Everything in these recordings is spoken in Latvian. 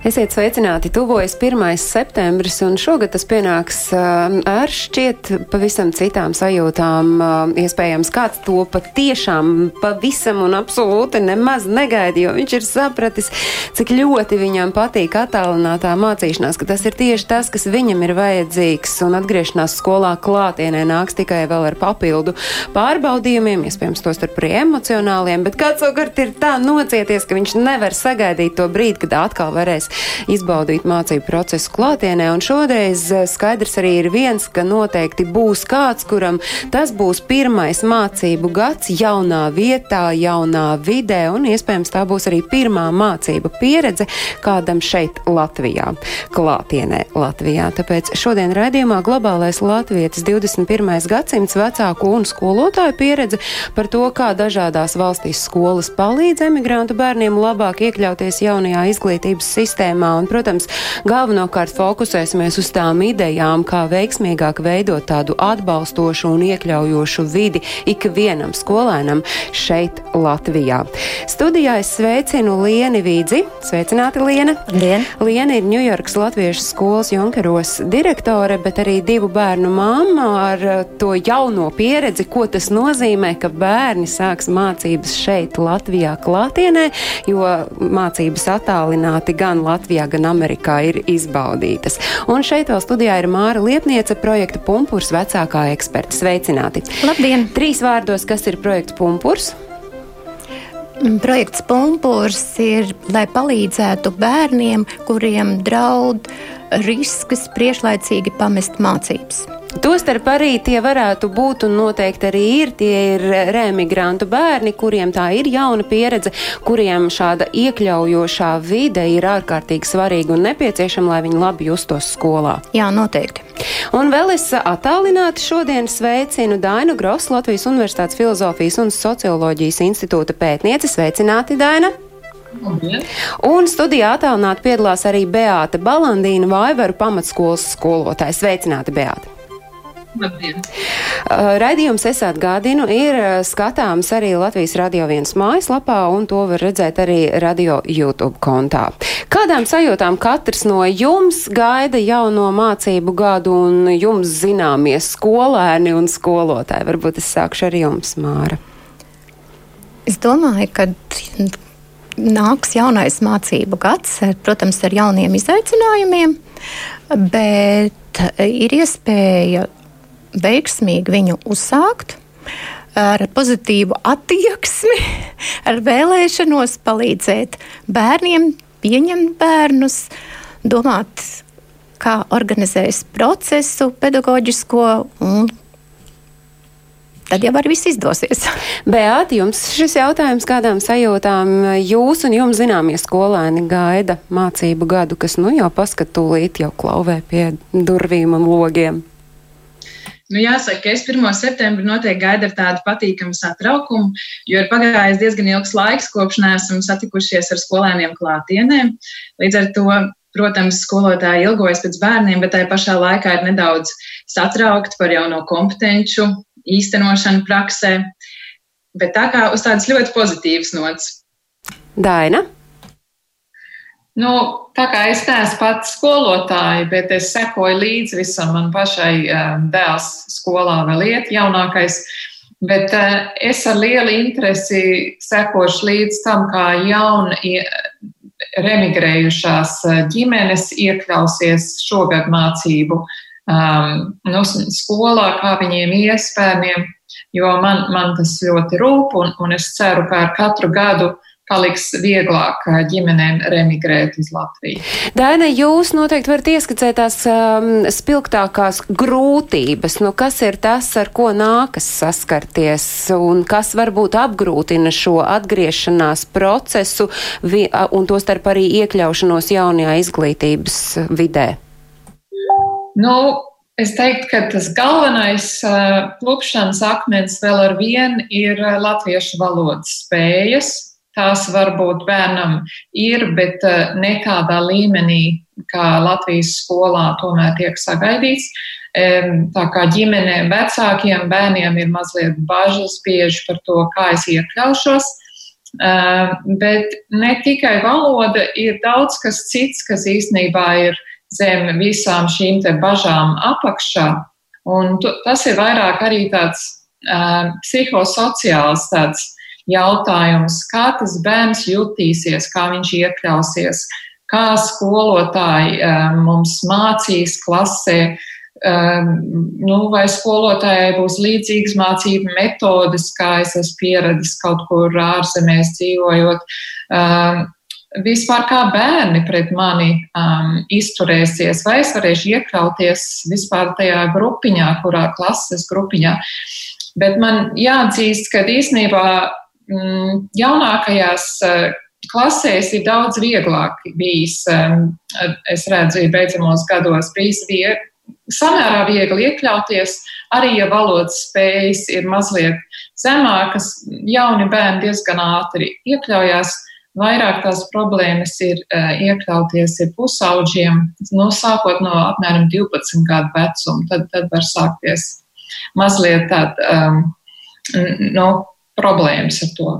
Esiet sveicināti, tuvojas 1. septembris, un šogad tas pienāks uh, ar šķiet pavisam citām sajūtām. Uh, iespējams, kāds to patiešām pavisam un absolūti nemaz negaida, jo viņš ir sapratis, cik ļoti viņam patīk attālinātā mācīšanās, ka tas ir tieši tas, kas viņam ir vajadzīgs, un atgriešanās skolā klātienē nāks tikai vēl ar papildu pārbaudījumiem, iespējams, tos ar pri emocionāliem, bet kāds savukārt ir tā nocieties, ka viņš nevar sagaidīt to brīdi, kad atkal varēs izbaudīt mācību procesu klātienē. Un šoreiz eh, skaidrs arī ir viens, ka noteikti būs kāds, kuram tas būs pirmais mācību gads jaunā vietā, jaunā vidē, un iespējams tā būs arī pirmā mācību pieredze kādam šeit Latvijā, klātienē Latvijā. Tāpēc šodien raidījumā globālais latvietis 21. gadsimts vecāku un skolotāju pieredze par to, kā dažādās valstīs skolas palīdz emigrantu bērniem labāk iekļauties jaunajā izglītības sistēmā. Un, protams, galvenokārt fokusēsimies uz tām idejām, kā veiksmīgāk veidot tādu atbalstošu un iekļaujošu vidi ikvienam skolēnam šeit Latvijā. Studijā es sveicinu Lieni Vīdzi. Sveicināti, Liena! Lien. Liena ir Ņujorkas Latviešu skolas Junkeros direktore, bet arī divu bērnu māma ar uh, to jauno pieredzi, ko tas nozīmē, ka bērni sāks mācības šeit Latvijā klātienē, jo mācības attālināti gan Latvijā, gan Amerikā ir izbaudītas. Un šeit vēl studijā ir Māra Liepniece, projekta Pumpurs vecākā eksperta. Sveicināti! Labdien! Trīs vārdos, kas ir projekts Pumpurs? Projekts Pumpurs ir, lai palīdzētu bērniem, kuriem draud risks priešlaicīgi pamest mācības. Tostarp arī tie varētu būt un noteikti arī ir. Tie ir remigrantu bērni, kuriem tā ir jauna pieredze, kuriem šāda iekļaujošā vide ir ārkārtīgi svarīga un nepieciešama, lai viņi labi justos skolā. Jā, noteikti. Un vēl es attālināti šodien sveicinu Dainu Grosu, Latvijas Universitātes filozofijas un socioloģijas institūta pētnieci. Sveicināti, Daina! Un studijā attālināti piedalās arī Beāta Balandīna Vaivaru pamatskolas skolotāja. Sveicināti, Beāta! Labdien. Raidījums es atgādinu, ir skatāms arī Latvijas radio viens mājaslapā, un to var redzēt arī radio YouTube kontā. Kādām sajūtām katrs no jums gaida jauno mācību gadu un jums zināmie skolēni un skolotāji? Varbūt es sākšu ar jums, Māra. Es domāju, ka nāks jaunais mācību gads, protams, ar jauniem izaicinājumiem, bet ir iespēja veiksmīgi viņu uzsākt, ar pozitīvu attieksmi, ar vēlēšanos palīdzēt bērniem, pieņemt bērnus, domāt, kā organizēs procesu pedagoģisko un tad jau arī viss izdosies. Beāti, jums šis jautājums, kādām sajūtām jūs un jums zināmie skolēni gaida mācību gadu, kas nu jau paskatūlīt jau klauvē pie durvīm un logiem? Nu, jāsaka, ka es 1. septembrī noteikti gaidu ar tādu patīkamu satraukumu, jo ir pagājis diezgan ilgs laiks, kopš neesam satikušies ar skolēniem klātienē. Līdz ar to, protams, skolotāji ilgojas pēc bērniem, bet tajā pašā laikā ir nedaudz satraukti par jauno kompetenču īstenošanu praksē. Bet tā kā uz tādas ļoti pozitīvas nots. Daina? Nu, tā kā es neesmu pats skolotāja, bet es sekoju līdzi visam, man pašai dēls skolā vēl iet, jaunākais. Bet es ar lielu interesi sekošu līdz tam, kā jauni remigrējušās ģimenes iekļausies šogad mācību um, nu, skolā, kā viņiem ies bērniem, jo man, man tas ļoti rūp, un, un es ceru, ka ar katru gadu uh, paliks vieglāk ģimenēm remigrēt uz Latviju. Daina, jūs noteikti varat ieskicēt tās um, spilgtākās grūtības. Nu, kas ir tas, ar ko nākas saskarties un kas varbūt apgrūtina šo atgriešanās procesu vi, un to starp arī iekļaušanos jaunajā izglītības vidē? Nu, Es teiktu, ka tas galvenais uh, klupšanas akmens vēl ar vienu ir latviešu valodas spējas tās varbūt bērnam ir, bet ne tādā līmenī, kā Latvijas skolā tomēr tiek sagaidīts. Tā kā ģimenēm, vecākiem bērniem ir mazliet bažas bieži par to, kā es iekļaušos. Bet ne tikai valoda, ir daudz kas cits, kas īstenībā ir zem visām šīm te bažām apakšā. Un tas ir vairāk arī tāds psihosociāls tāds jautājums, kā tas bērns jutīsies, kā viņš iekļausies, kā skolotāji uh, mums mācīs klasē, Um, nu, vai skolotājai būs līdzīgas mācību metodes, kā es esmu pieradis kaut kur ārzemēs dzīvojot. Um, vispār kā bērni pret mani um, izturēsies, vai es varēšu iekļauties vispār tajā grupiņā, kurā klases grupiņā. Bet man jāatzīst, ka īstenībā jaunākajās uh, klasēs ir daudz vieglāk bijis, um, es redzu, ir beidzamos gados bijis viegli samērā viegli iekļauties, arī ja valodas spējas ir mazliet zemākas, jauni bērni diezgan ātri iekļaujās. Vairāk tās problēmas ir uh, iekļauties ir pusauģiem, no nu, sākot no apmēram 12 gadu vecuma, tad, tad var sākties mazliet tāda um, no, problēmas ar to.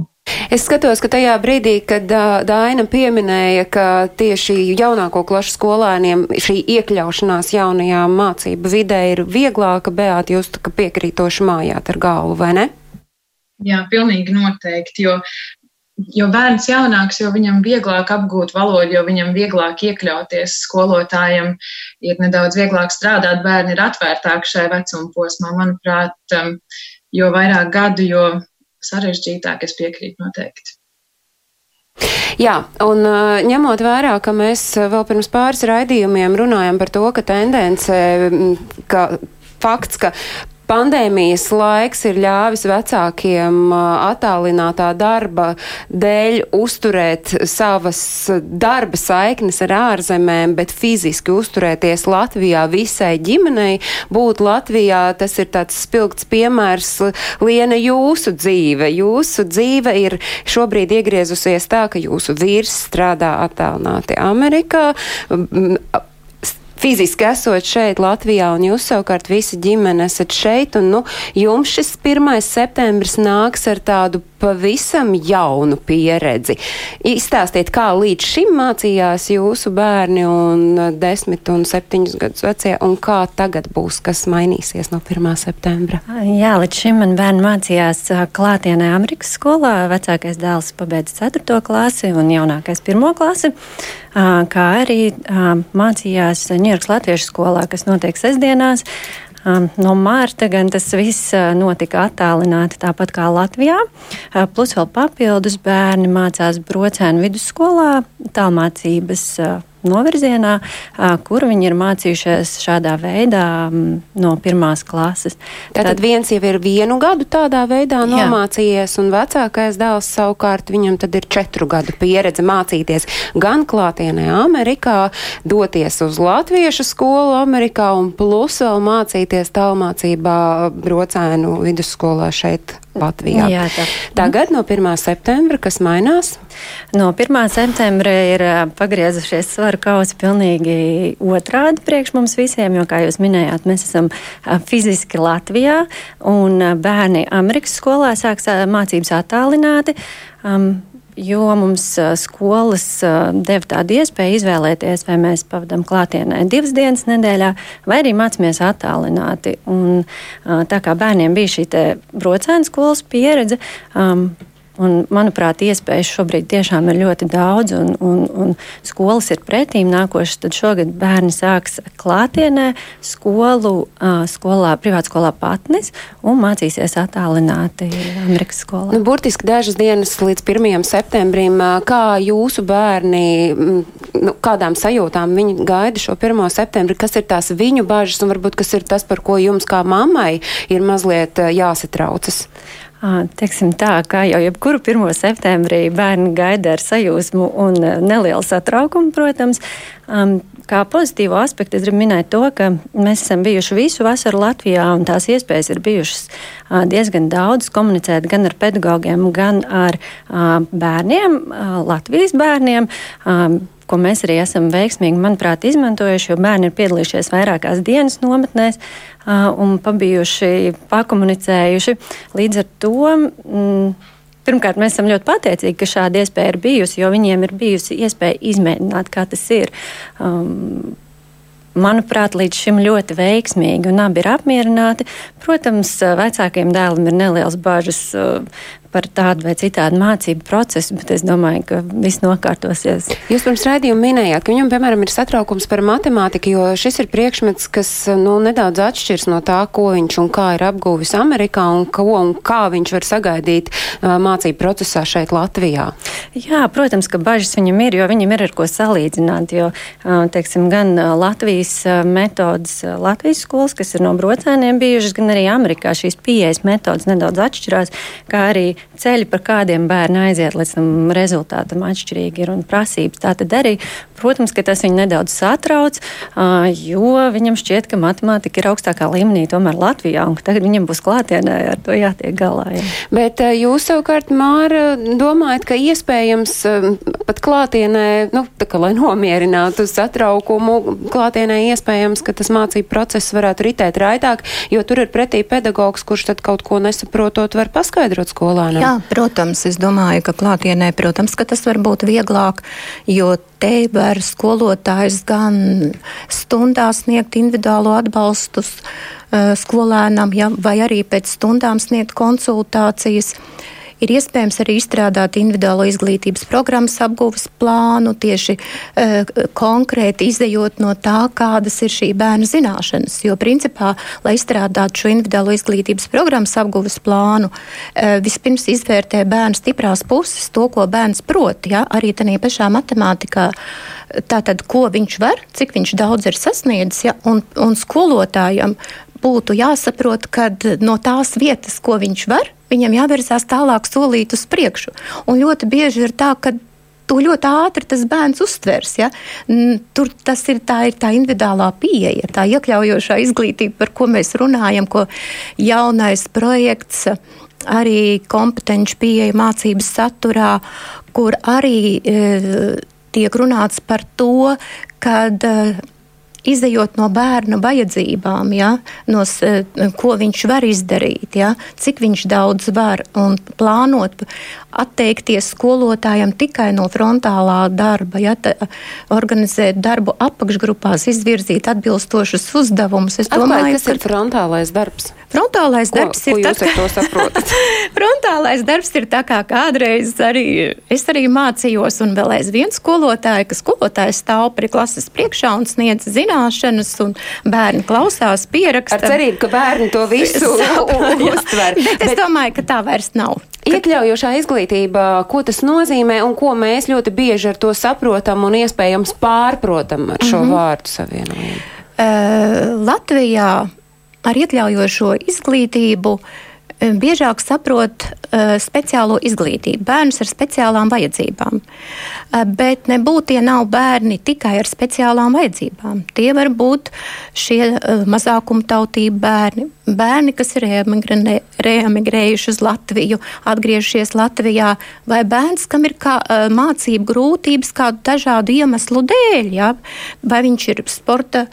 Es skatos, ka tajā brīdī, kad Dāna pieminēja, ka tieši jaunāko klašu skolēniem šī iekļaušanās jaunajā mācību vidē ir vieglāka, Beāt, jūs piekrītoši mājāt ar galvu, vai ne? Jā, pilnīgi noteikti, jo jo bērns jaunāks, jo viņam vieglāk apgūt valodu, jo viņam vieglāk iekļauties skolotājiem, ir nedaudz vieglāk strādāt, bērni ir atvērtāki šai vecuma posmā. Manuprāt, jo vairāk gadu, jo sarežģītāk, es piekrītu noteikti. Jā, un ņemot vērā, ka mēs vēl pirms pāris raidījumiem runājam par to, ka tendence, ka fakts, ka pandēmijas laiks ir ļāvis vecākiem attālinātā darba dēļ uzturēt savas darba saiknes ar ārzemēm, bet fiziski uzturēties Latvijā visai ģimenei. Būt Latvijā tas ir tāds spilgts piemērs, Liena, jūsu dzīve. Jūsu dzīve ir šobrīd iegriezusies tā, ka jūsu vīrs strādā attālināti Amerikā fiziski esot šeit Latvijā, un jūs savukārt visi ģimene esat šeit, un nu, jums šis 1. septembris nāks ar tādu pavisam jaunu pieredzi. Izstāstiet, kā līdz šim mācījās jūsu bērni un 10 un 7 gadus vecie, un kā tagad būs, kas mainīsies no 1. septembra? Jā, līdz šim man bērni mācījās klātienē Amerikas skolā. Vecākais dēls pabeidza 4. klasi un jaunākais 1. klasi, kā arī mācījās Ņujorkas Latviešu skolā, kas notiek sestdienās. No mārta gan tas viss notika attālināti, tāpat kā Latvijā. Plus vēl papildus bērni mācās Brocēnu vidusskolā, tālmācības novirzienā, kur viņi ir mācījušies šādā veidā no pirmās klases. Tātad tad viens jau ir vienu gadu tādā veidā jā. nomācījies, un vecākais dēls savukārt viņam tad ir četru gadu pieredze mācīties gan klātienē Amerikā, doties uz latviešu skolu Amerikā un plus vēl mācīties tālmācībā brocēnu vidusskolā šeit Latvijā. Jā, tā. Tagad no 1. septembra, kas mainās? No 1. septembra ir pagriezušies svaru kausi pilnīgi otrādi priekš mums visiem, jo, kā jūs minējāt, mēs esam fiziski Latvijā un bērni Amerikas skolā sāks mācības attālināti. Um, jo mums skolas deva tādu iespēju izvēlēties, vai mēs pavadām klātienē divas dienas nedēļā, vai arī mācāmies attālināti. Un, tā kā bērniem bija šī brocēna skolas pieredze, um, Un, manuprāt, iespējas šobrīd tiešām ir ļoti daudz, un, un, un skolas ir pretīm nākošas. Tad šogad bērni sāks klātienē skolu, skolā, privātskolā patnis un mācīsies attālināti Amerikas skolā. Nu, burtiski dažas dienas līdz 1. septembrim. Kā jūsu bērni, nu, kādām sajūtām viņi gaida šo 1. septembri? Kas ir tās viņu bažas un varbūt kas ir tas, par ko jums kā mammai ir mazliet jāsatraucas? Teiksim tā, kā jau jebkuru 1. septembrī bērni gaida ar sajūsmu un nelielu satraukumu, protams. Kā pozitīvo aspektu es gribu minēt to, ka mēs esam bijuši visu vasaru Latvijā, un tās iespējas ir bijušas diezgan daudz komunicēt gan ar pedagogiem, gan ar bērniem, Latvijas bērniem ko mēs arī esam veiksmīgi, manuprāt, izmantojuši, jo bērni ir piedalījušies vairākās dienas nometnēs un pabijuši, pakomunicējuši. Līdz ar to. Mm, Pirmkārt, mēs esam ļoti pateicīgi, ka šāda iespēja ir bijusi, jo viņiem ir bijusi iespēja izmēģināt, kā tas ir. Um, manuprāt, līdz šim ļoti veiksmīgi, un abi ir apmierināti. Protams, vecākiem dēlam ir nelielas bažas par tādu vai citādu mācību procesu, bet es domāju, ka viss nokārtosies. Jūs pirms raidījuma minējāt, ka viņam, piemēram, ir satraukums par matemātiku, jo šis ir priekšmets, kas nu, nedaudz atšķirs no tā, ko viņš un kā ir apguvis Amerikā un ko un kā viņš var sagaidīt mācību procesā šeit Latvijā. Jā, protams, ka bažas viņam ir, jo viņam ir ar ko salīdzināt, jo, teiksim, gan Latvijas metodas, Latvijas skolas, kas ir no brocēniem bijušas, gan arī Amerikā šīs pieejas metodas nedaudz atšķirās, kā arī ceļi, par kādiem bērni aiziet līdz tam rezultātam, atšķirīgi ir un prasības. Tā tad arī, protams, ka tas viņu nedaudz satrauc, jo viņam šķiet, ka matemātika ir augstākā līmenī tomēr Latvijā, un tagad viņam būs klātienē ar to jātiek galā. Jā. Bet jūs savukārt, Māra, domājat, ka iespējams pat klātienē, nu, tā kā lai nomierinātu satraukumu, klātienē iespējams, ka tas mācību process varētu ritēt raitāk, jo tur ir pretī pedagogs, kurš tad kaut ko nesaprotot var paskaidrot skolā skolēnam? Jā, protams, es domāju, ka klātienē, protams, ka tas var būt vieglāk, jo te var skolotājs gan stundās sniegt individuālo atbalstus uh, skolēnam, ja, vai arī pēc stundām sniegt konsultācijas. Uh, ir iespējams arī izstrādāt individuālo izglītības programmas apgūves plānu, tieši uh, konkrēti izējot no tā, kādas ir šī bērna zināšanas. Jo, principā, lai izstrādātu šo individuālo izglītības programmas apgūves plānu, uh, vispirms izvērtē bērnu stiprās puses, to, ko bērns prot, ja, arī tādā pašā matemātikā. Tātad, ko viņš var, cik viņš daudz ir sasniedzis, ja, un, un skolotājam būtu jāsaprot, ka no tās vietas, ko viņš var, viņam jāvirzās tālāk solīt uz priekšu. Un ļoti bieži ir tā, ka to ļoti ātri tas bērns uztvers. Ja? Tur tas ir tā, ir tā individuālā pieeja, tā iekļaujošā izglītība, par ko mēs runājam, ko jaunais projekts. Arī kompetenci pieeja mācības saturā, kur arī e, tiek runāts par to, ka e, izējot no bērna vajadzībām, ja, no, ko viņš var izdarīt, ja, cik viņš daudz var un plānot, atteikties skolotājiem tikai no frontālā darba, ja, ta, organizēt darbu apakšgrupās, izvirzīt atbilstošus uzdevumus. Es domāju, Atklāj, kas ka... ir frontālais darbs? Frontālais ko, darbs ko ir tas, kas frontālais darbs ir tā kā kādreiz arī es arī mācījos, un vēl aizvien skolotāji, ka skolotājs stāv pie klases priekšā un sniedz zināšanas, un bērni klausās, pieraksta. Ar cerību, ka bērni to visu uztver. Bet, bet es domāju, ka tā vairs nav. Iekļaujošā izglītība, ko tas nozīmē un ko mēs ļoti bieži ar to saprotam un iespējams pārprotam ar šo mm -hmm. vārdu savienojumu? Uh, Latvijā ar iekļaujošo izglītību uh, biežāk saprot uh, speciālo izglītību, bērnus ar speciālām vajadzībām. Uh, bet nebūtu tie nav bērni tikai ar speciālām vajadzībām. Tie var būt šie uh, mazākumtautību bērni, bērni, kas ir reemigrējuši uz Latviju, atgriežušies Latvijā, vai bērns, kam ir kā, mācību grūtības kādu dažādu iemeslu dēļ, ja? vai viņš ir sporta,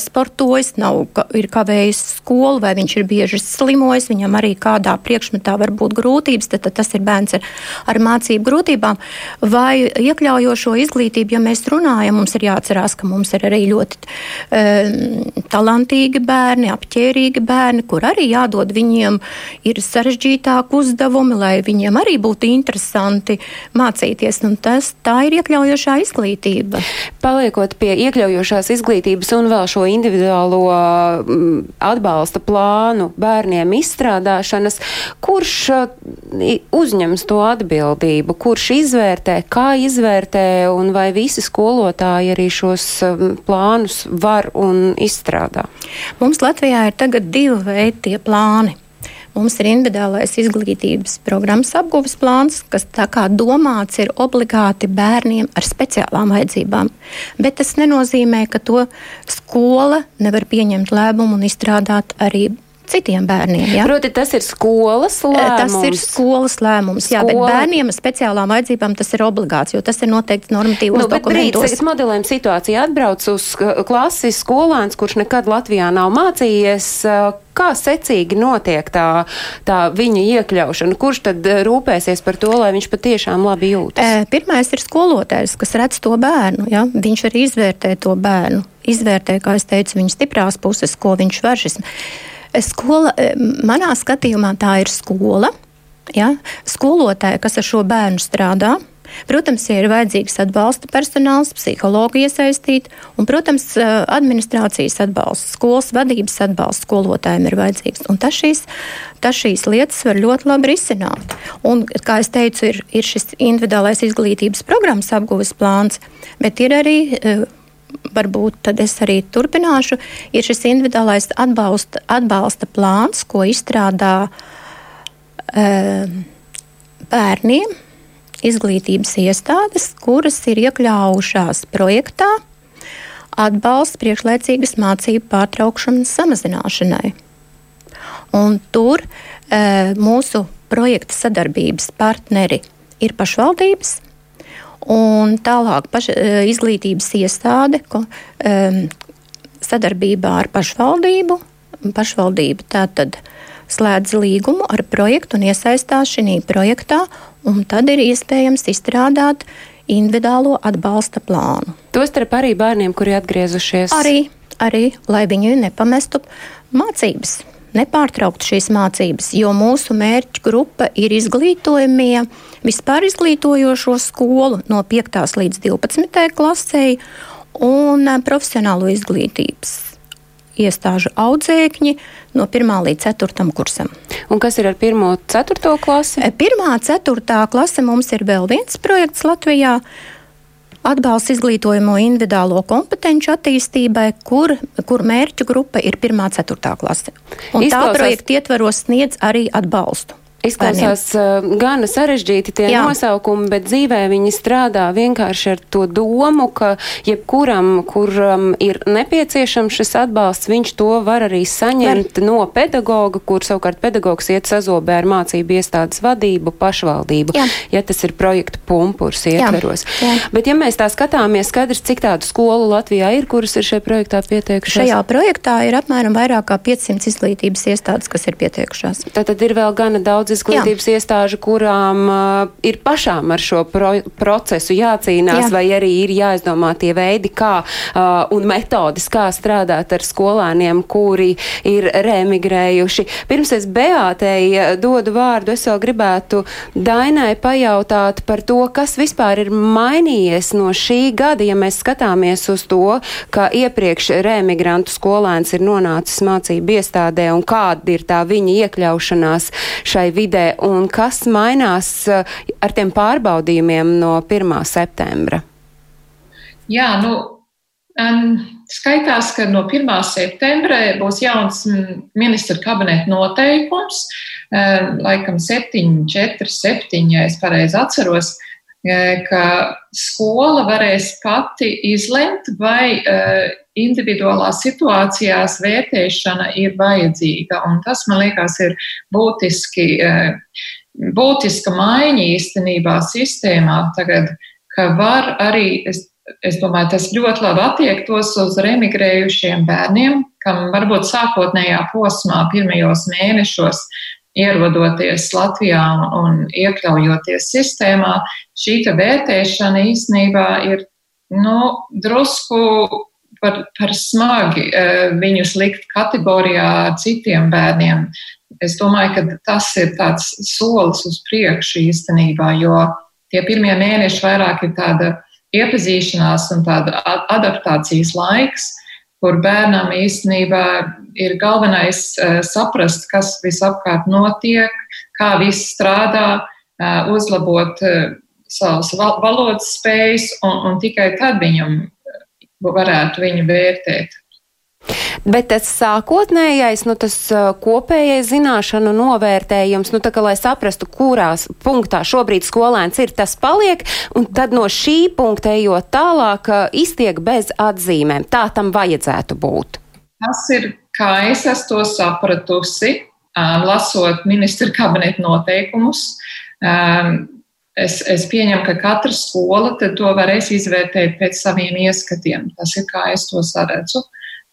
sportojis, nav, ir kavējis skolu, vai viņš ir bieži slimojis, viņam arī kādā priekšmetā var būt grūtības, tad, tad tas ir bērns ar, ar mācību grūtībām, vai iekļaujošo izglītību, ja mēs runājam, mums ir jāatcerās, ka mums ir arī ļoti um, talantīgi bērni, apķērīgi bērni, bērni, kur arī jādod viņiem ir sarežģītāki uzdevumi, lai viņiem arī būtu interesanti mācīties. Un tas, tā ir iekļaujošā izglītība. Paliekot pie iekļaujošās izglītības un vēl šo individuālo mm, atbalsta plānu bērniem izstrādāšanas, kurš uzņems to atbildību, kurš izvērtē, kā izvērtē un vai visi skolotāji arī šos plānus var un izstrādā? Mums Latvijā ir tagad divi veidi tie plāni. mums ir individuālais izglītības programmas apgūves plāns, kas tā kā domāts ir obligāti bērniem ar speciālām vajadzībām. Bet tas nenozīmē, ka to skola nevar pieņemt lēmumu un izstrādāt arī citiem bērniem. Ja? Proti, tas ir skolas lēmums. Tas ir skolas lēmums. Skola... Jā, bet bērniem ar speciālām vajadzībām tas ir obligāts, jo tas ir noteikts normatīvos nu, dokumentos. Brīdis, modelējam situāciju atbrauc uz klasi skolēns, kurš nekad Latvijā nav mācījies. Kā secīgi notiek tā, tā viņa iekļaušana? Kurš tad rūpēsies par to, lai viņš patiešām labi jūtas? Pirmais ir skolotājs, kas redz to bērnu. Ja? Viņš arī izvērtē to bērnu. Izvērtē, kā es teicu, viņa stiprās puses, ko viņš var. Šis Skola, e, manā skatījumā tā ir skola. Ja? Skolotāja, kas ar šo bērnu strādā, Protams, ja ir vajadzīgs atbalsta personāls, psihologi iesaistīt, un, protams, e, administrācijas atbalsts, skolas vadības atbalsts skolotājiem ir vajadzīgs. Un tas šīs, tas šīs lietas var ļoti labi risināt. Un, kā jau teicu, ir, ir šis individuālais izglītības programmas apgūves plāns, bet ir arī e, varbūt tad es arī turpināšu, ir šis individuālais atbalsta, atbalsta plāns, ko izstrādā e, bērniem izglītības iestādes, kuras ir iekļaujušās projektā atbalsts priekšlaicīgas mācību pārtraukšanas samazināšanai. Un tur e, mūsu projekta sadarbības partneri ir pašvaldības, Un tālāk paš, e, izglītības iestāde ko, um, sadarbībā ar pašvaldību. Pašvaldība tātad slēdz līgumu ar projektu un iesaistās šajā projektā, un tad ir iespējams izstrādāt individuālo atbalsta plānu. Tostarp arī bērniem, kuri atgriezušies. Arī, arī lai viņi nepamestu mācības nepārtraukt šīs mācības, jo mūsu mērķa grupa ir izglītojamie vispār izglītojošo skolu no 5. līdz 12. klasē un eh, profesionālo izglītības iestāžu audzēkņi no 1. līdz 4. kursam. Un kas ir ar 1. un 4. klasi? 1. un 4. klase mums ir vēl viens projekts Latvijā atbalsts izglītojamo individuālo kompetenci attīstībai, kur, kur mērķu grupa ir 1. un 4. klase. Un Izklausās... tā projekta ietveros sniedz arī atbalstu. Izklausās uh, gana sarežģīti tie Jā. nosaukumi, bet dzīvē viņi strādā vienkārši ar to domu, ka jebkuram, kuram ir nepieciešams šis atbalsts, viņš to var arī saņemt var. no pedagoga, kur savukārt pedagogs iet sazobē ar mācību iestādes vadību, pašvaldību, Jā. ja tas ir projekta pumpurs ietveros. Jā. Jā. Bet ja mēs tā skatāmies, skaidrs, cik tādu skolu Latvijā ir, kuras ir šajā projektā pieteikušās? Šajā projektā ir apmēram vairāk kā 500 izglītības iestādes, kas ir pieteikušās. Tātad ir vēl gana daudz daudz izglītības Jā. iestāžu, kurām uh, ir pašām ar šo pro procesu jācīnās, Jā. vai arī ir jāizdomā tie veidi, kā uh, un metodas, kā strādāt ar skolēniem, kuri ir remigrējuši. Pirms es Beātei uh, dodu vārdu, es vēl gribētu Dainai pajautāt par to, kas vispār ir mainījies no šī gada, ja mēs skatāmies uz to, ka iepriekš remigrantu skolēns ir nonācis mācību iestādē un kāda ir tā viņa iekļaušanās šai vidē un kas mainās eh, ar tiem pārbaudījumiem no 1. septembra? Jā, nu, um, skaitās, ka no 1. septembra būs jauns ministra kabineta noteikums, um, laikam 7, 4, 7, ja es pareizi atceros, ka skola varēs pati izlemt, vai uh, individuālās situācijās vērtēšana ir vajadzīga. Un tas, man liekas, ir būtiski, uh, būtiska maiņa īstenībā sistēmā tagad, ka var arī, es, es domāju, tas ļoti labi attiektos uz remigrējušiem bērniem, kam varbūt sākotnējā posmā, pirmajos mēnešos, ierodoties Latvijā un iekļaujoties sistēmā, šī vērtēšana īstenībā ir nu, drusku par, par smagi e, viņus likt kategorijā ar citiem bērniem. Es domāju, ka tas ir tāds solis uz priekšu īstenībā, jo tie pirmie mēneši vairāk ir tāda iepazīšanās un tāda adaptācijas laiks, kur bērnam īstenībā ir galvenais uh, saprast, kas visapkārt notiek, kā viss strādā, uh, uzlabot uh, savas val valodas spējas, un, un tikai tad viņam varētu viņu vērtēt. Bet tas sākotnējais, nu, tas kopējais zināšanu novērtējums, nu, tā kā lai saprastu, kurās punktā šobrīd skolēns ir, tas paliek, un tad no šī punkta ejot tālāk, iztiek bez atzīmēm. Tā tam vajadzētu būt. Tas ir, kā es esmu to sapratusi, lasot ministra kabineta noteikumus. Es, es pieņemu, ka katra skola to varēs izvērtēt pēc saviem ieskatiem. Tas ir kā es to saredzu.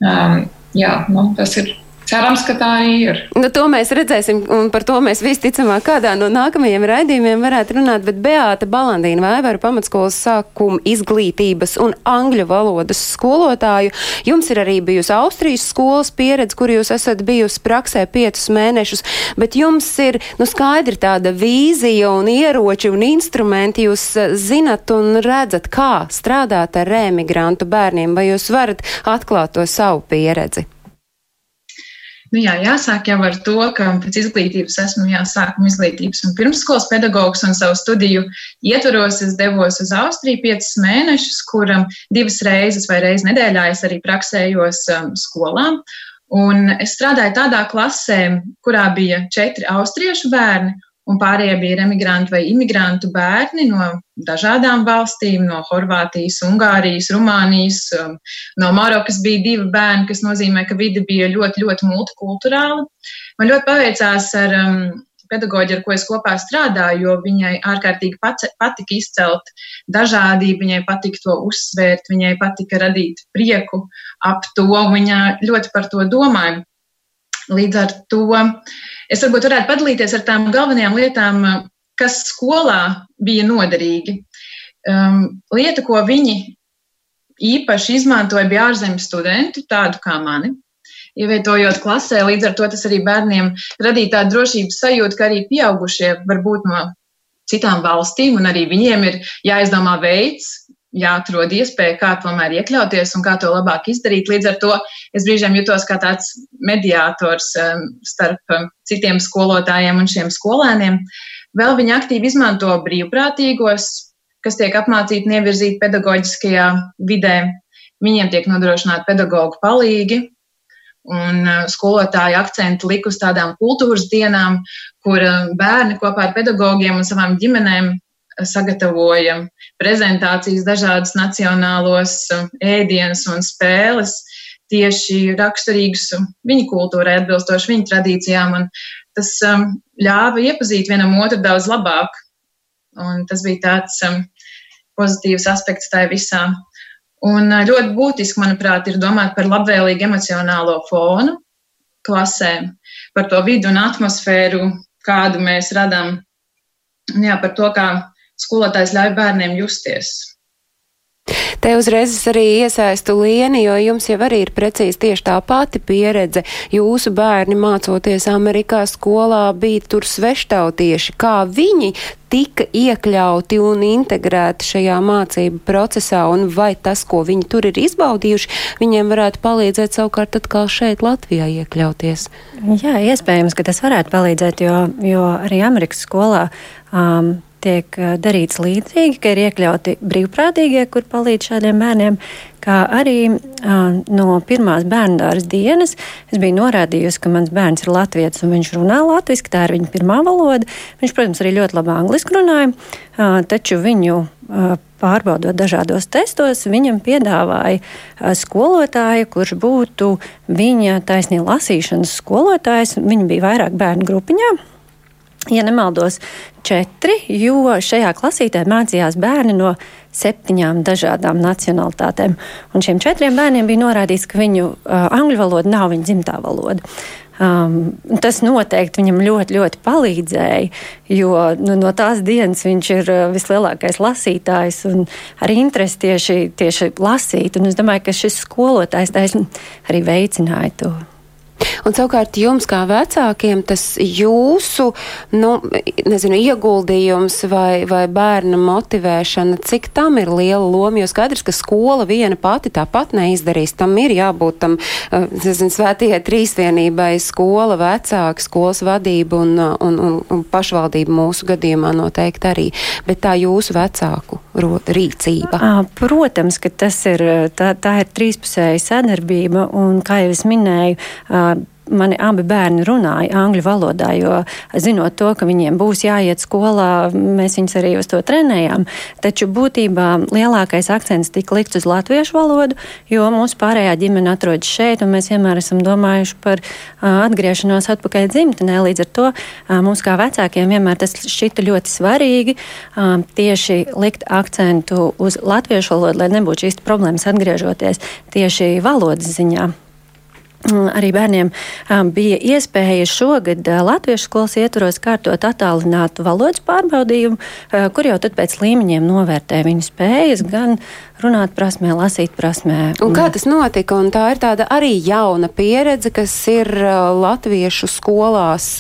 Um, jā, nu, tas ir Cerams, ka tā arī ir. Nu, to mēs redzēsim, un par to mēs visticamāk kādā no nākamajiem raidījumiem varētu runāt. Bet Beāta Balandīna Vaivaru pamatskolas sākuma izglītības un angļu valodas skolotāju. Jums ir arī bijusi Austrijas skolas pieredze, kur jūs esat bijusi praksē piecus mēnešus, bet jums ir nu, skaidri tāda vīzija un ieroči un instrumenti. Jūs eh, zinat un redzat, kā strādāt ar remigrantu bērniem, vai jūs varat atklāt to savu pieredzi? Nu, jā, jāsāk jau ar to, ka pēc izglītības esmu jāsākuma izglītības un pirmsskolas pedagogs un savu studiju ietvaros. Es devos uz Austriju piecus mēnešus, kur um, divas reizes vai reizes nedēļā es arī praksējos um, skolā. Un es strādāju tādā klasē, kurā bija četri austriešu bērni un pārējie bija emigrantu vai imigrantu bērni no dažādām valstīm, no Horvātijas, Ungārijas, Rumānijas, um, no Marokas bija divi bērni, kas nozīmē, ka vide bija ļoti, ļoti multikulturāla. Man ļoti paveicās ar um, pedagoģi, ar ko es kopā strādāju, jo viņai ārkārtīgi patika izcelt dažādību, viņai patika to uzsvērt, viņai patika radīt prieku ap to, viņa ļoti par to domāja. Līdz ar to es varbūt varētu padalīties ar tām galvenajām lietām, kas skolā bija noderīgi. Um, lieta, ko viņi īpaši izmantoja, bija ārzemju studenti, tādu kā mani. Ievietojot klasē, līdz ar to tas arī bērniem radīja tādu drošības sajūtu, ka arī pieaugušie var būt no citām valstīm, un arī viņiem ir jāizdomā veids, jāatrod iespēja, kā tomēr iekļauties un kā to labāk izdarīt. Līdz ar to es brīžiem jutos kā tāds mediātors um, starp um, citiem skolotājiem un šiem skolēniem. Vēl viņi aktīvi izmanto brīvprātīgos, kas tiek apmācīti un ievirzīti pedagoģiskajā vidē. Viņiem tiek nodrošināti pedagoģu palīgi, un uh, skolotāji akcentu liek uz tādām kultūras dienām, kur uh, bērni kopā ar pedagogiem un savām ģimenēm sagatavojam prezentācijas, dažādas nacionālos um, ēdienus un spēles, tieši raksturīgus viņu kultūrai, atbilstoši viņu tradīcijām. Un tas um, ļāva iepazīt vienam otru daudz labāk. Un tas bija tāds um, pozitīvs aspekts tajā visā. Un uh, ļoti būtiski, manuprāt, ir domāt par labvēlīgu emocionālo fonu klasēm, par to vidu un atmosfēru, kādu mēs radām. Jā, par to, kā skolotājs ļauj bērniem justies. Te uzreiz es arī iesaistu Lieni, jo jums jau arī ir precīzi tieši tā pati pieredze. Jūsu bērni mācoties Amerikā skolā bija tur sveštautieši. Kā viņi tika iekļauti un integrēti šajā mācību procesā, un vai tas, ko viņi tur ir izbaudījuši, viņiem varētu palīdzēt savukārt atkal šeit Latvijā iekļauties? Jā, iespējams, ka tas varētu palīdzēt, jo, jo arī Amerikas skolā um, tiek darīts līdzīgi, ka ir iekļauti brīvprātīgie, kur palīdz šādiem bērniem, kā arī uh, no pirmās bērndāras dienas es biju norādījusi, ka mans bērns ir latviečs un viņš runā latviešu, tā ir viņa pirmā valoda. Viņš, protams, arī ļoti labi angliski runāja, uh, taču viņu uh, pārbaudot dažādos testos, viņam piedāvāja skolotāju, kurš būtu viņa taisnība lasīšanas skolotājs. Viņa bija vairāk bērnu grupiņā ja nemaldos, četri, jo šajā klasītē mācījās bērni no septiņām dažādām nacionalitātēm. Un šiem četriem bērniem bija norādīts, ka viņu uh, angļu valoda nav viņa dzimtā valoda. Um, tas noteikti viņam ļoti, ļoti palīdzēja, jo nu, no tās dienas viņš ir vislielākais lasītājs un ar interesi tieši, tieši lasīt. Un es domāju, ka šis skolotājs arī veicināja to. Un savukārt jums, kā vecākiem, tas jūsu nu, nezinu, ieguldījums vai, vai bērna motivēšana, cik tam ir liela loma? Jo skaidrs, ka skola viena pati tāpat neizdarīs. Tam ir jābūt tam eh, nezinu, svētajai trīsvienībai - skola, vecāki, skolas vadība un, un, un, un pašvaldība mūsu gadījumā noteikti arī. Bet tā jūsu vecāku rīcība? Protams, ka tas ir, tā, tā ir trīspusēja sadarbība, un, kā jau es minēju, mani abi bērni runāja angļu valodā, jo zinot to, ka viņiem būs jāiet skolā, mēs viņus arī uz to trenējām. Taču būtībā lielākais akcents tika likts uz latviešu valodu, jo mūsu pārējā ģimene atrodas šeit, un mēs vienmēr esam domājuši par atgriešanos atpakaļ dzimtenē. Līdz ar to mums kā vecākiem vienmēr tas šķita ļoti svarīgi tieši likt akcentu uz latviešu valodu, lai nebūtu šīs problēmas atgriežoties tieši valodas ziņā. Mm, arī bērniem um, bija iespēja šogad uh, Latviešu skolas ietvaros kārtot attālinātu valodas pārbaudījumu, uh, kur jau tad pēc līmeņiem novērtē viņu spējas gan runāt prasmē, lasīt prasmē. Un kā tas notika? Un tā ir tāda arī jauna pieredze, kas ir uh, Latviešu skolās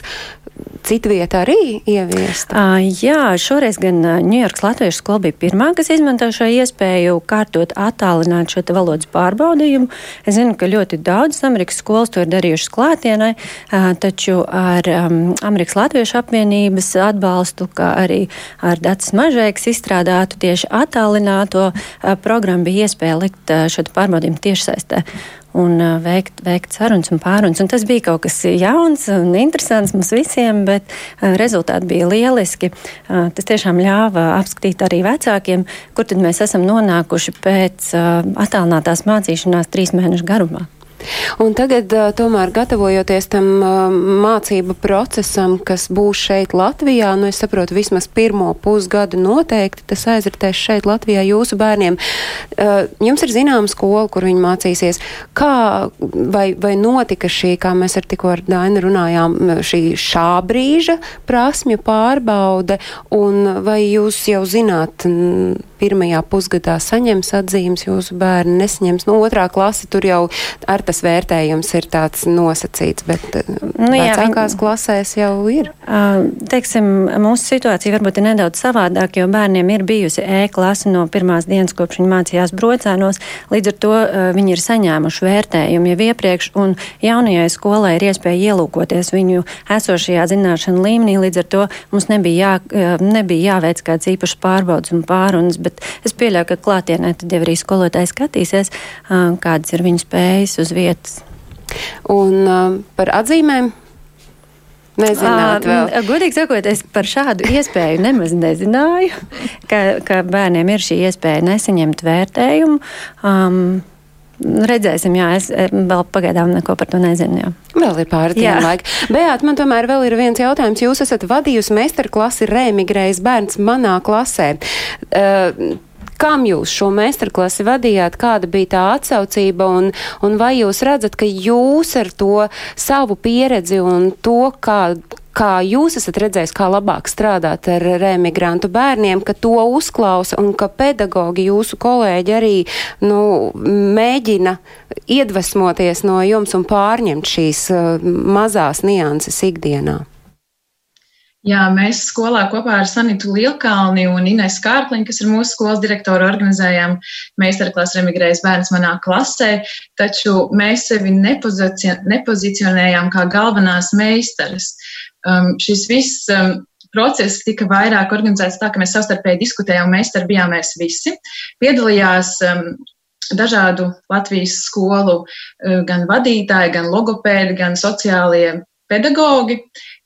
citvietā arī ieviesta? Uh, jā, šoreiz gan Ņujorkas Latviešu skola bija pirmā, kas izmanto šo iespēju kārtot attālināt šo valodas pārbaudījumu. Es zinu, ka ļoti daudz Amerikas skolas to ir darījušas klātienē, uh, taču ar um, Amerikas Latviešu apvienības atbalstu, kā arī ar Dats Mažēks izstrādātu tieši attālināto uh, programmu bija iespēja likt uh, šo pārbaudījumu tiešsaistē un uh, veikt, veikt sarunas un pārunas. Un tas bija kaut kas jauns un interesants mums visiem, bet uh, rezultāti bija lieliski. Uh, tas tiešām ļāva apskatīt arī vecākiem, kur tad mēs esam nonākuši pēc attālinātās mācīšanās trīs mēnešu garumā. Un tagad, tomēr, gatavojoties tam mācību procesam, kas būs šeit Latvijā, nu, es saprotu, vismaz pirmo pusgadu noteikti tas aizritēs šeit Latvijā jūsu bērniem. Jums ir zināma skola, kur viņi mācīsies. Kā vai, vai notika šī, kā mēs ar tikko ar Dainu runājām, šī šā brīža prasmju pārbaude, un vai jūs jau zināt, pirmajā pusgadā saņems atzīmes, jūsu bērni nesaņems. Nu, otrā klase tur jau ar tas vērtējums ir tāds nosacīts, bet eh, nu, jā, vecākās viņi, klasēs jau ir. Uh, teiksim, mūsu situācija varbūt ir nedaudz savādāk, jo bērniem ir bijusi E-klase no pirmās dienas, kopš viņi mācījās brocēnos. Līdz ar to uh, viņi ir saņēmuši vērtējumu jau iepriekš, un jaunajai skolai ir iespēja ielūkoties viņu esošajā zināšanu līmenī. Līdz ar to mums nebija, jā, nebija jāveic kāds īpašs pārbaudas un pārunas, bet es pieļauju, ka klātienē tad jau arī skolotāji skatīsies, kādas ir viņu spējas uz vietas. Un par atzīmēm Nezināt, vēl. Godīgi sakot, es par šādu iespēju nemaz nezināju, ka, ka bērniem ir šī iespēja nesaņemt vērtējumu. Um, Redzēsim, jā, es vēl pagaidām neko par to nezinu. Jā. Vēl ir pāris dienu laika. Beāt, man tomēr vēl ir viens jautājums. Jūs esat vadījusi meistarklasi remigrējis bērns manā klasē. Uh, Kam jūs šo meistarklasi vadījāt, kāda bija tā atsaucība un, un vai jūs redzat, ka jūs ar to savu pieredzi un to, kā, kā jūs esat redzējis, kā labāk strādāt ar remigrantu bērniem, ka to uzklausa un ka pedagogi, jūsu kolēģi arī nu, mēģina iedvesmoties no jums un pārņemt šīs uh, mazās nianses ikdienā? Jā, mēs skolā kopā ar Sanitu Lielkalni un Ines Kārkliņu, kas ir mūsu skolas direktora, organizējām meistarklases remigrējas bērns manā klasē, taču mēs sevi nepozicionējām kā galvenās meistaras. Um, šis viss um, process tika vairāk organizēts tā, ka mēs savstarpēji diskutējām, meistari bijām mēs visi. Piedalījās um, dažādu Latvijas skolu uh, gan vadītāji, gan logopēdi, gan sociālie pedagogi.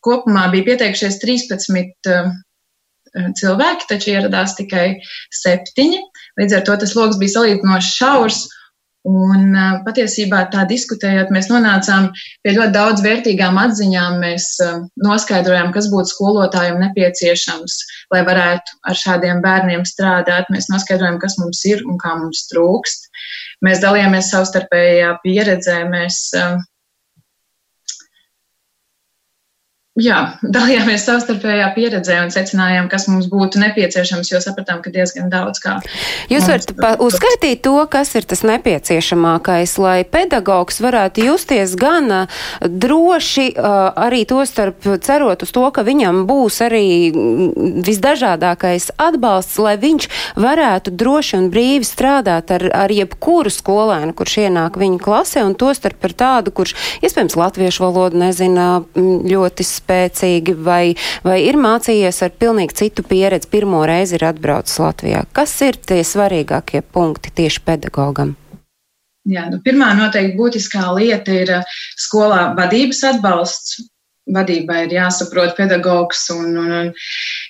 Kopumā bija pieteikušies 13 uh, cilvēki, taču ieradās tikai septiņi. Līdz ar to tas lokus bija salīdzinoši šaurs. Un patiesībā tā diskutējot, mēs nonācām pie ļoti daudz vērtīgām atziņām. Mēs noskaidrojām, kas būtu skolotājiem nepieciešams, lai varētu ar šādiem bērniem strādāt. Mēs noskaidrojām, kas mums ir un kā mums trūkst. Mēs dalījāmies savstarpējā pieredzē, mēs uh, jā, dalījāmies savstarpējā pieredzē un secinājām, kas mums būtu nepieciešams, jo sapratām, ka diezgan daudz kā. Jūs varat uzskaitīt to, kas ir tas nepieciešamākais, lai pedagogs varētu justies gan droši, arī to starp cerot uz to, ka viņam būs arī visdažādākais atbalsts, lai viņš varētu droši un brīvi strādāt ar, ar jebkuru skolēnu, kurš ienāk viņa klasē, un to starp ar tādu, kurš, iespējams, latviešu valodu nezina ļoti spēcīgi spēcīgi, vai, vai ir mācījies ar pilnīgi citu pieredzi, pirmo reizi ir atbraucis Latvijā? Kas ir tie svarīgākie punkti tieši pedagogam? Jā, nu, pirmā noteikti būtiskā lieta ir skolā vadības atbalsts. Vadībai ir jāsaprot pedagogs un, un, un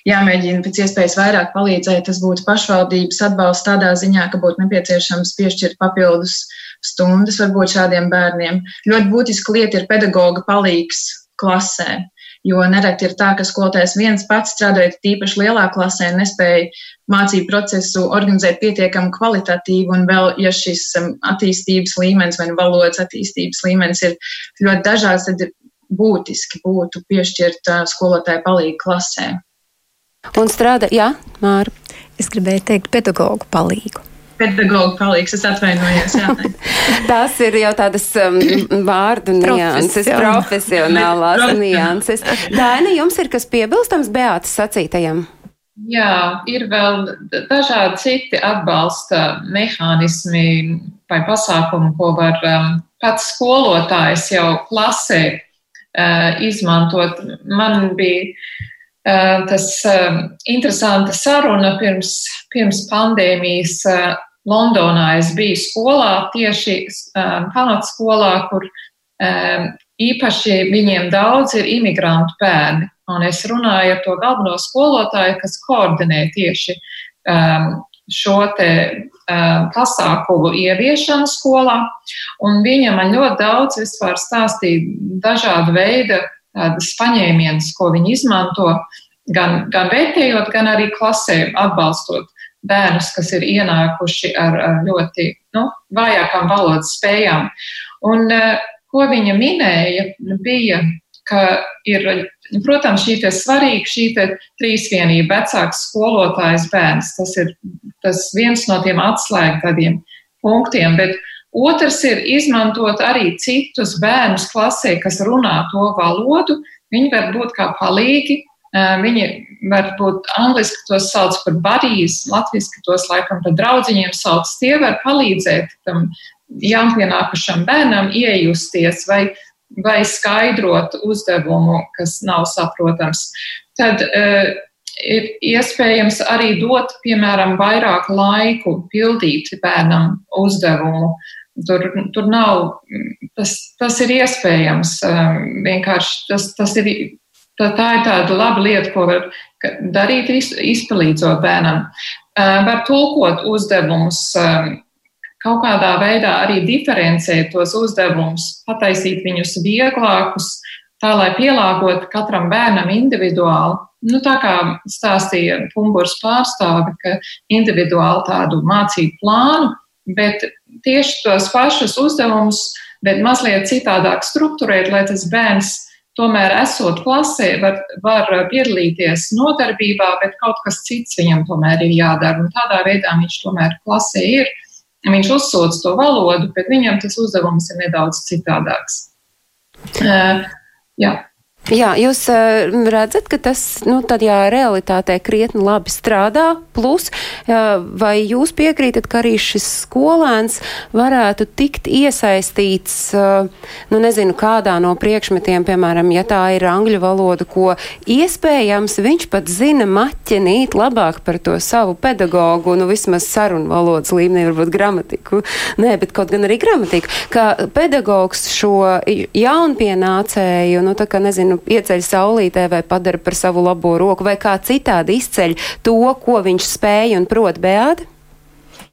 jāmēģina pēc iespējas vairāk palīdzēt. Tas būtu pašvaldības atbalsts tādā ziņā, ka būtu nepieciešams piešķirt papildus stundas varbūt šādiem bērniem. Ļoti būtiska lieta ir pedagoga palīgs klasē. Jo nereti ir tā, ka skolotājs viens pats strādājot tīpaši lielā klasē nespēja mācību procesu organizēt pietiekami kvalitatīvi, un vēl, ja šis um, attīstības līmenis vai nu valodas attīstības līmenis ir ļoti dažāds, tad ir būtiski būtu piešķirt uh, skolotāju palīgu klasē. Un strādā, jā, Māra. Es gribēju teikt pedagogu palīgu pedagoģa palīgs. Es atvainojos. Tas ir jau tādas um, vārdu nianses, profesionālās nianses. Daina, jums ir kas piebilstams Beātas sacītajam? Jā, ir vēl dažādi citi atbalsta mehānismi vai pasākumi, ko var um, pats skolotājs jau klasē uh, izmantot. Man bija uh, tas uh, interesanta saruna pirms, pirms pandēmijas uh, Londonā es biju skolā, tieši um, pamatskolā, kur um, īpaši viņiem daudz ir imigrantu bērni. Un es runāju ar to galveno skolotāju, kas koordinē tieši um, šo te um, pasākumu ieviešanu skolā. Un viņa man ļoti daudz vispār stāstīja dažādu veidu tādas paņēmienas, ko viņi izmanto, gan, gan vērtējot, gan arī klasē atbalstot bērnus, kas ir ienākuši ar, ar ļoti nu, vājākām valodas spējām. Un, eh, ko viņa minēja, bija, ka ir, protams, šī svarīga šī trīsvienība, vecāks skolotājs bērns. Tas ir tas viens no tiem atslēgtādiem punktiem. Bet otrs ir izmantot arī citus bērnus klasē, kas runā to valodu. Viņi var būt kā palīgi Viņi varbūt angliski tos sauc par barīs, latviski tos laikam par draudziņiem sauc. Tie var palīdzēt tam jaunpienākušam bērnam iejusties vai, vai skaidrot uzdevumu, kas nav saprotams. Tad uh, ir iespējams arī dot, piemēram, vairāk laiku pildīt bērnam uzdevumu. Tur, tur nav, tas, tas ir iespējams. Vienkārši tas, tas ir Tā, tā ir tāda laba lieta, ko var darīt, izpalīdzot bērnam. Var tulkot uzdevumus, kaut kādā veidā arī diferencēt tos uzdevumus, pataisīt viņus vieglākus, tā lai pielāgotu katram bērnam individuāli. Nu, tā kā stāstīja Pumburs pārstāve, ka individuāli tādu mācību plānu, bet tieši tos pašus uzdevumus, bet mazliet citādāk strukturēt, lai tas bērns tomēr esot klasē, var, var piedalīties nodarbībā, bet kaut kas cits viņam tomēr ir jādara. Un tādā veidā viņš tomēr klasē ir. Viņš uzsūdz to valodu, bet viņam tas uzdevums ir nedaudz citādāks. Uh, jā. Jā, jūs uh, redzat, ka tas nu, tādā realitātē krietni labi strādā. Plus, uh, vai jūs piekrītat, ka arī šis skolēns varētu tikt iesaistīts, uh, nu nezinu, kādā no priekšmetiem, piemēram, ja tā ir angļu valoda, ko iespējams viņš pat zina maķenīt labāk par to savu pedagogu, nu vismaz sarunu valodas līmenī, varbūt gramatiku. Nē, bet kaut gan arī gramatiku. Ka pedagogs šo jaunpienācēju, nu tā kā nezinu, nezinu, ieceļ saulītē vai padara par savu labo roku, vai kā citādi izceļ to, ko viņš spēja un prot bēdi?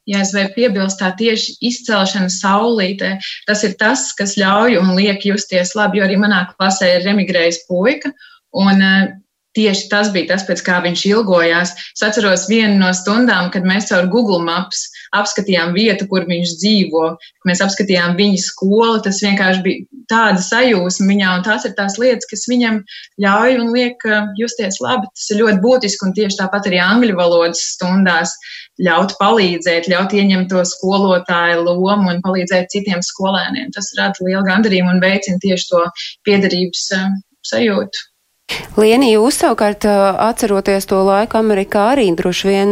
Ja es varu piebilst, tā tieši izcelšana saulītē, tas ir tas, kas ļauj un liek justies labi, jo arī manā klasē ir emigrējis puika, un uh, tieši tas bija tas, pēc kā viņš ilgojās. Es atceros vienu no stundām, kad mēs caur Google Maps apskatījām vietu, kur viņš dzīvo. Mēs apskatījām viņa skolu. Tas vienkārši bija tāda sajūsma viņā, un tās ir tās lietas, kas viņam ļauj un liek uh, justies labi. Tas ir ļoti būtiski, un tieši tāpat arī angļu valodas stundās ļaut palīdzēt, ļaut ieņemt to skolotāju lomu un palīdzēt citiem skolēniem. Tas rada lielu gandarījumu un veicina tieši to piederības uh, sajūtu. Lienija, jūs savukārt atceroties to laiku Amerikā arī droši vien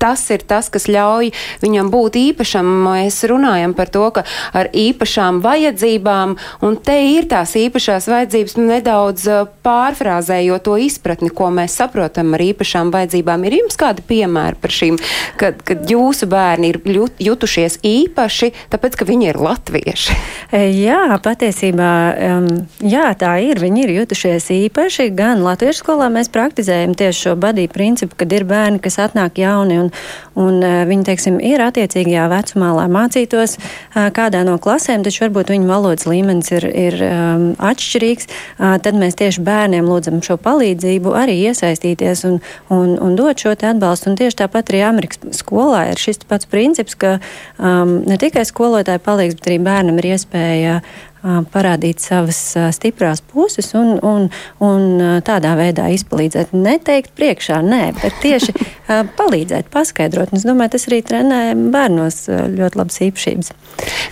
tas ir tas, kas ļauj viņam būt īpašam. Mēs runājam par to, ka ar īpašām vajadzībām, un te ir tās īpašās vajadzības, nu, nedaudz pārfrāzējot to izpratni, ko mēs saprotam ar īpašām vajadzībām. Ir jums kādi piemēri par šīm, kad, kad jūsu bērni ir jutušies īpaši, tāpēc, ka viņi ir latvieši? Jā, patiesībā, jā, tā ir. Viņi ir jutušies īpaši. Gan latviešu skolā mēs praktizējam tieši šo badīju principu, kad ir bērni, kas atnāk jauni un, un viņi, teiksim, ir attiecīgajā vecumā, lai mācītos kādā no klasēm, taču varbūt viņu valodas līmenis ir, ir um, atšķirīgs. Uh, tad mēs tieši bērniem lūdzam šo palīdzību, arī iesaistīties un, un, un dot šo atbalstu. Un tieši tāpat arī Amerikas skolā ir šis pats princips, ka um, ne tikai skolotāji palīdz, bet arī bērnam ir iespēja parādīt savas stiprās puses un, un, un tādā veidā izpalīdzēt. Neteikt priekšā, nē, bet tieši palīdzēt, paskaidrot. Un es domāju, tas arī trenē bērnos ļoti labas īpašības.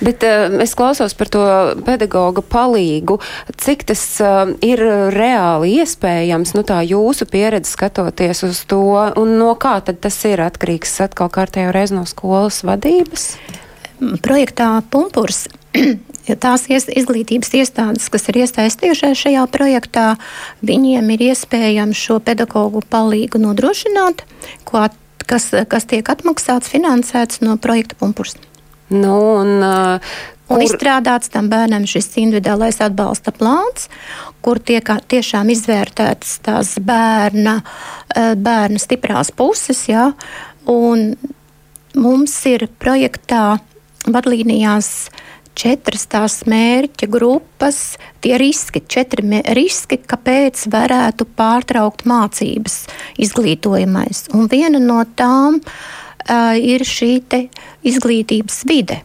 Bet es klausos par to pedagoga palīgu. Cik tas ir reāli iespējams, nu tā jūsu pieredze skatoties uz to, un no kā tad tas ir atkarīgs atkal kārtējo reizi no skolas vadības? Projektā Pumpurs ja tās izglītības iestādes, kas ir iesaistījušās šajā projektā, viņiem ir iespējams šo pedagoģu palīgu nodrošināt, ko, kas, kas tiek atmaksāts, finansēts no projekta Pumpurs. Nu, un, uh, Kur... Un izstrādāts tam bērnam šis individuālais atbalsta plāns, kur tiek tiešām izvērtētas tās bērna, bērna stiprās puses. Ja? Un mums ir projektā vadlīnijās četras tās mērķa grupas, tie riski, četri riski, kāpēc varētu pārtraukt mācības izglītojamais. Un viena no tām uh, ir šī izglītības vide.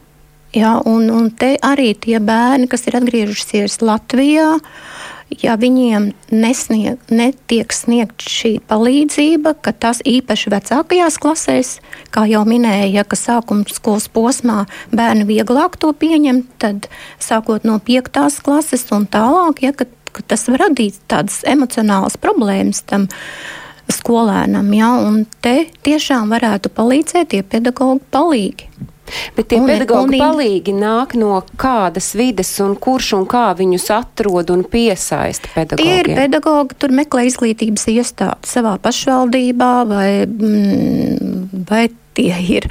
Ja, un, un te arī tie bērni, kas ir atgriežušies Latvijā, uh, ja viņiem nesnieg, netiek sniegt šī palīdzība, ka tas īpaši vecākajās klasēs, kā jau minēja, ka sākuma skolas posmā bērni vieglāk to pieņem, tad sākot no piektās klases un tālāk, ja, ka, ka tas var radīt tādas emocionālas problēmas tam skolēnam, ja, un te tiešām varētu palīdzēt tie pedagoģi palīgi. Bet tie un, pedagoģi un, palīgi nāk no kādas vides un kurš un kā viņus atrod un piesaista pedagogiem? Tie ir pedagoģi, tur meklē izglītības iestādi savā pašvaldībā vai, mm, vai tie ir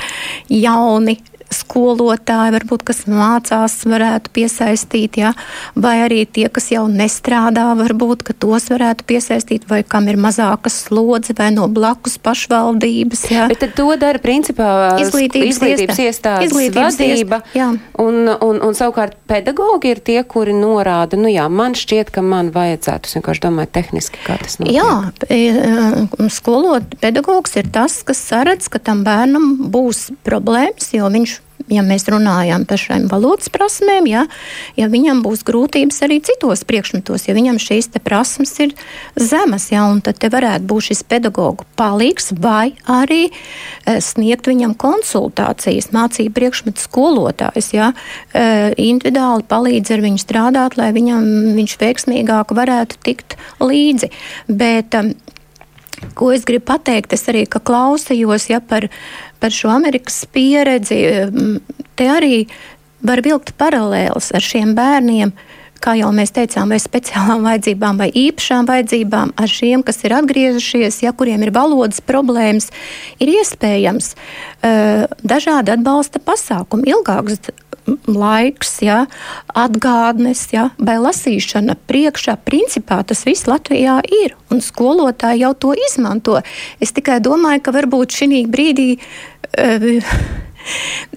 jauni skolotāji, varbūt, kas mācās, varētu piesaistīt, ja? vai arī tie, kas jau nestrādā, varbūt, ka tos varētu piesaistīt, vai kam ir mazākas slodze, vai no blakus pašvaldības. Ja? Bet to dara principā izglītības, izglītības iestādes izglītības vadība, iest, un, un, un savukārt pedagogi ir tie, kuri norāda, nu jā, man šķiet, ka man vajadzētu, es vienkārši domāju tehniski, kā tas notiek. Jā, e, skolot pedagogs ir tas, kas saredz, ka tam bērnam būs problēmas, jo viņš ja mēs runājam par šīm valodas prasmēm, ja, ja viņam būs grūtības arī citos priekšmetos, ja viņam šīs prasmes ir zemas, ja, tad te varētu būt šis pedagoģu palīgs vai arī e, sniegt viņam konsultācijas, mācību priekšmetu skolotājs, ja, e, individuāli palīdz ar viņu strādāt, lai viņam, viņš veiksmīgāk varētu tikt līdzi. Bet, e, Ko es gribu pateikt, es arī klausījos ja, par, par šo Amerikas pieredzi. Te arī var vilkt paralēlus ar šiem bērniem, kā jau mēs teicām, vai speciālām vajadzībām, vai īpašām vajadzībām, ar šiem, kas ir atgriezušies, ja kuriem ir valodas problēmas, ir iespējams uh, dažādi atbalsta pasākumi, ilgāks laiks, ja, atgādnes ja, vai lasīšana priekšā. Principā tas viss Latvijā ir, un skolotāji jau to izmanto. Es tikai domāju, ka varbūt šī brīdī. Uh,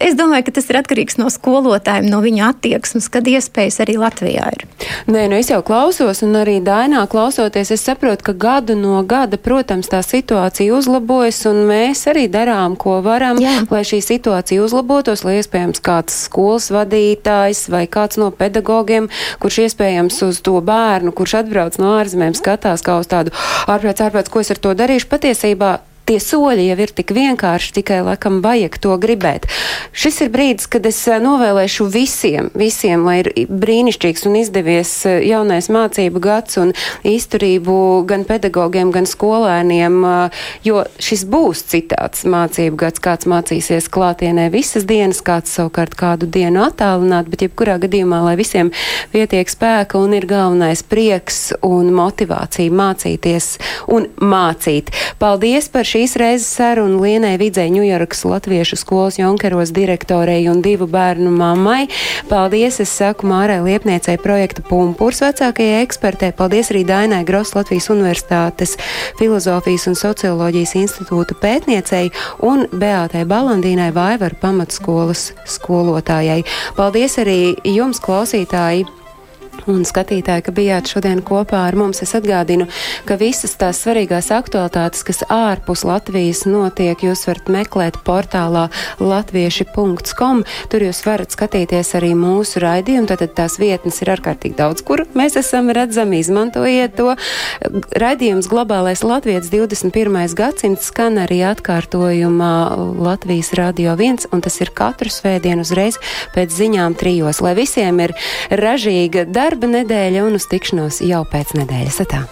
Es domāju, ka tas ir atkarīgs no skolotājiem, no viņa attieksmes, kad iespējas arī Latvijā ir. Nē, nu es jau klausos, un arī Dainā klausoties, es saprotu, ka gadu no gada, protams, tā situācija uzlabojas, un mēs arī darām, ko varam, Jā. lai šī situācija uzlabotos, lai iespējams kāds skolas vadītājs vai kāds no pedagogiem, kurš iespējams uz to bērnu, kurš atbrauc no ārzemēm, skatās kā uz tādu ārprāts, ārprāts, ko es ar to darīšu, patiesībā tie soļi jau ir tik vienkārši, tikai laikam vajag to gribēt. Šis ir brīdis, kad es eh, novēlēšu visiem, visiem, lai ir brīnišķīgs un izdevies eh, jaunais mācību gads un izturību gan pedagogiem, gan skolēniem, eh, jo šis būs citāds mācību gads, kāds mācīsies klātienē visas dienas, kāds savukārt kādu dienu attālināt, bet jebkurā gadījumā, lai visiem pietiek spēka un ir galvenais prieks un motivācija mācīties un mācīt. Paldies par šīs reizes sarunu Lienai Vidzei Ņujorkas Latviešu skolas Jonkeros direktorei un divu bērnu mammai. Paldies, es saku Mārai Liepniecei projekta Pumpurs vecākajai ekspertē. Paldies arī Dainai Gros Latvijas Universitātes Filozofijas un Socioloģijas institūta pētniecei un Beātai Balandīnai Vaivaru pamatskolas skolotājai. Paldies arī jums, klausītāji! Un skatītāji, ka bijāt šodien kopā ar mums. Es atgādinu, ka visas tās svarīgās aktualitātes, kas ārpus Latvijas notiek, jūs varat meklēt portālā latvieši.com. Tur jūs varat skatīties arī mūsu raidījumu, tad tās vietnes ir ārkārtīgi daudz, kur mēs esam redzami, izmantojiet to. Raidījums Globālais Latvijas 21. gadsimts skan arī atkārtojumā Latvijas Radio 1, un tas ir katru svētdienu uzreiz pēc ziņām trijos, lai visiem ir ražīga darba nedēļa un uz tikšanos jau pēc nedēļas. Atā.